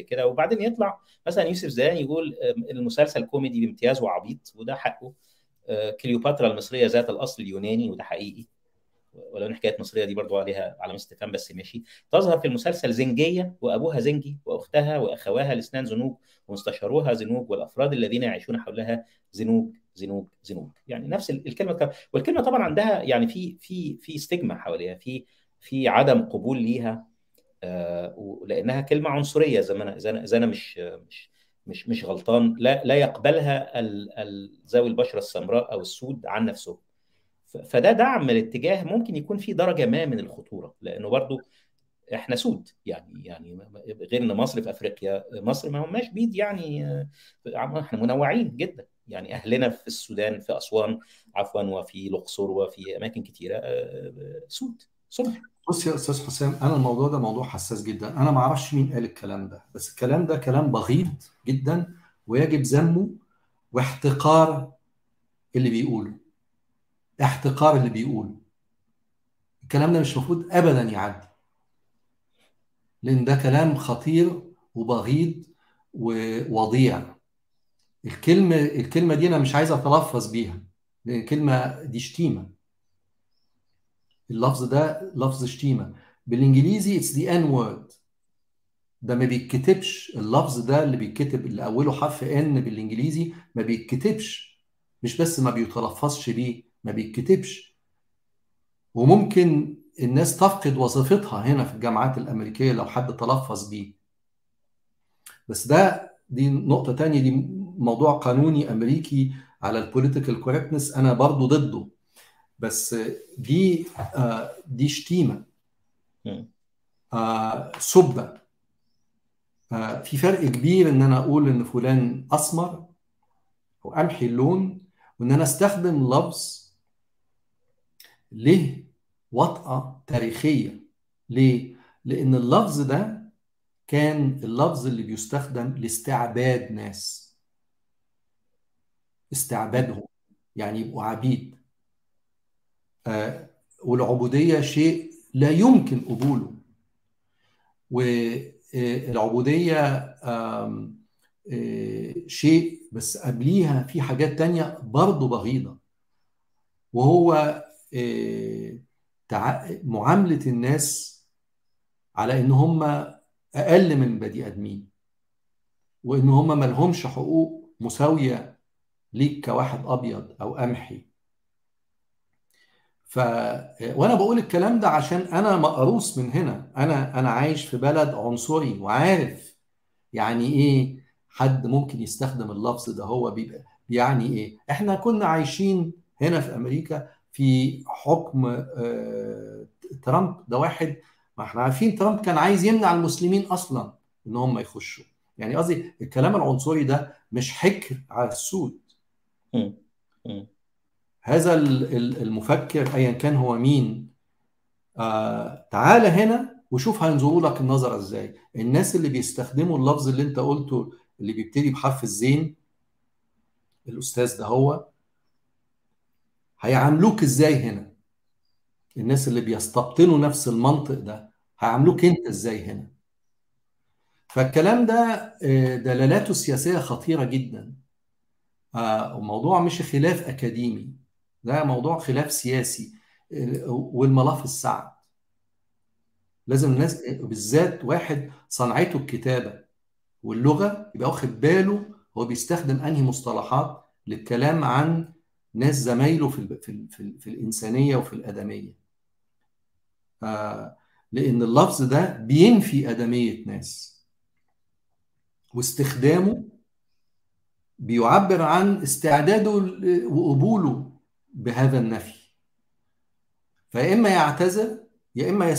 كده. وبعدين يطلع مثلا يوسف زيدان يقول المسلسل كوميدي بامتياز وعبيط وده حقه. كليوباترا المصرية ذات الأصل اليوناني وده حقيقي. ولو إن حكاية مصرية دي برضو عليها علامة استفهام بس ماشي. تظهر في المسلسل زنجية وأبوها زنجي وأختها واخواها الاثنان زنوج ومستشاروها زنوج والأفراد الذين يعيشون حولها زنوج زنوج زنوج. يعني نفس الكلمة والكلمة طبعا عندها يعني في في في stigma حواليها في في عدم قبول ليها. آه لأنها كلمة عنصرية زي ما أنا إذا أنا مش مش مش مش غلطان لا لا يقبلها ذوي البشرة السمراء أو السود عن نفسهم. فده دعم الاتجاه ممكن يكون في درجة ما من الخطورة لأنه برضو إحنا سود يعني يعني غير إن مصر في أفريقيا مصر ما هماش بيض يعني إحنا منوعين جدا. يعني أهلنا في السودان في أسوان عفوا وفي الأقصر وفي أماكن كثيره سود. سمر بص يا أستاذ حسام أنا الموضوع ده موضوع حساس جدا. أنا ما أعرفش مين قال الكلام ده بس الكلام ده كلام بغيض جدا ويجب ذمه واحتقار اللي بيقوله. احتقار اللي بيقوله. الكلام ده مش المفروض ابدا يعدي. لأن ده كلام خطير وبغيض ووضيع. الكلمة الكلمة دي أنا مش عايز أتلفظ بيها لأن الكلمة دي شتيمة. اللفظ ده لفظ شتيمة. بالإنجليزي it's the N-word ده ما بيتكتبش. اللفظ ده اللي بيتكتب اللي أوله حرف N بالإنجليزي ما بيتكتبش. مش بس ما بيتلفظش بيه ما بيتكتبش. وممكن الناس تفقد وظيفتها هنا في الجامعات الأمريكية لو حد تلفظ بيه. بس ده دي نقطة تانية دي موضوع قانوني أمريكي على ال political correctness أنا برضو ضده. بس دي آه دي شتيمة. آه سبه آه في فرق كبير إن أنا أقول إن فلان أسمر أو قمحي اللون وإن أنا أستخدم لفظ له وطأة تاريخية. ليه؟ لأن اللفظ ده كان اللفظ اللي بيستخدم لاستعباد ناس. استعبادهم. يعني يبقوا عبيد آه والعبودية شيء لا يمكن قبوله. والعبودية آه آه شيء بس قبليها في حاجات تانية برضه بغيضة. وهو معاملة الناس على إن هم أقل من بني آدمين. وإن هم ما لهمش حقوق مساوية ليك كواحد أبيض أو قمحي. ف وأنا بقول الكلام ده عشان أنا مقروص من هنا. أنا أنا عايش في بلد عنصري وعارف يعني إيه حد ممكن يستخدم اللفظ ده. هو بيبقى يعني إيه؟ إحنا كنا عايشين هنا في أمريكا في حكم ترامب. ده واحد. ما إحنا عارفين ترامب كان عايز يمنع المسلمين أصلا إن هم يخشوا. يعني قصدي الكلام العنصري ده مش حكر على السود. هذا المفكر ايا كان هو مين. آه تعال هنا وشوف هينظروا لك النظره إزاي. الناس اللي بيستخدموا اللفظ اللي أنت قلته اللي بيبتدي بحرف الزين الأستاذ ده هو هيعاملوك إزاي هنا؟ الناس اللي بيستبطنوا نفس المنطق ده هيعاملوك أنت إزاي هنا؟ فالكلام ده دلالاته السياسيه خطيرة جدا. وموضوع مش خلاف أكاديمي. ده موضوع خلاف سياسي والملف السعد لازم الناس بالذات واحد صنعته الكتابة واللغة يبقى واخد باله هو بيستخدم أنهي مصطلحات للكلام عن ناس زمايله في في في, في الإنسانية وفي الأدمية. آه لأن اللفظ ده بينفي أدمية ناس. واستخدامه بيعبر عن استعداده وقبوله بهذا النفي. فيا إما يعتذر يا إما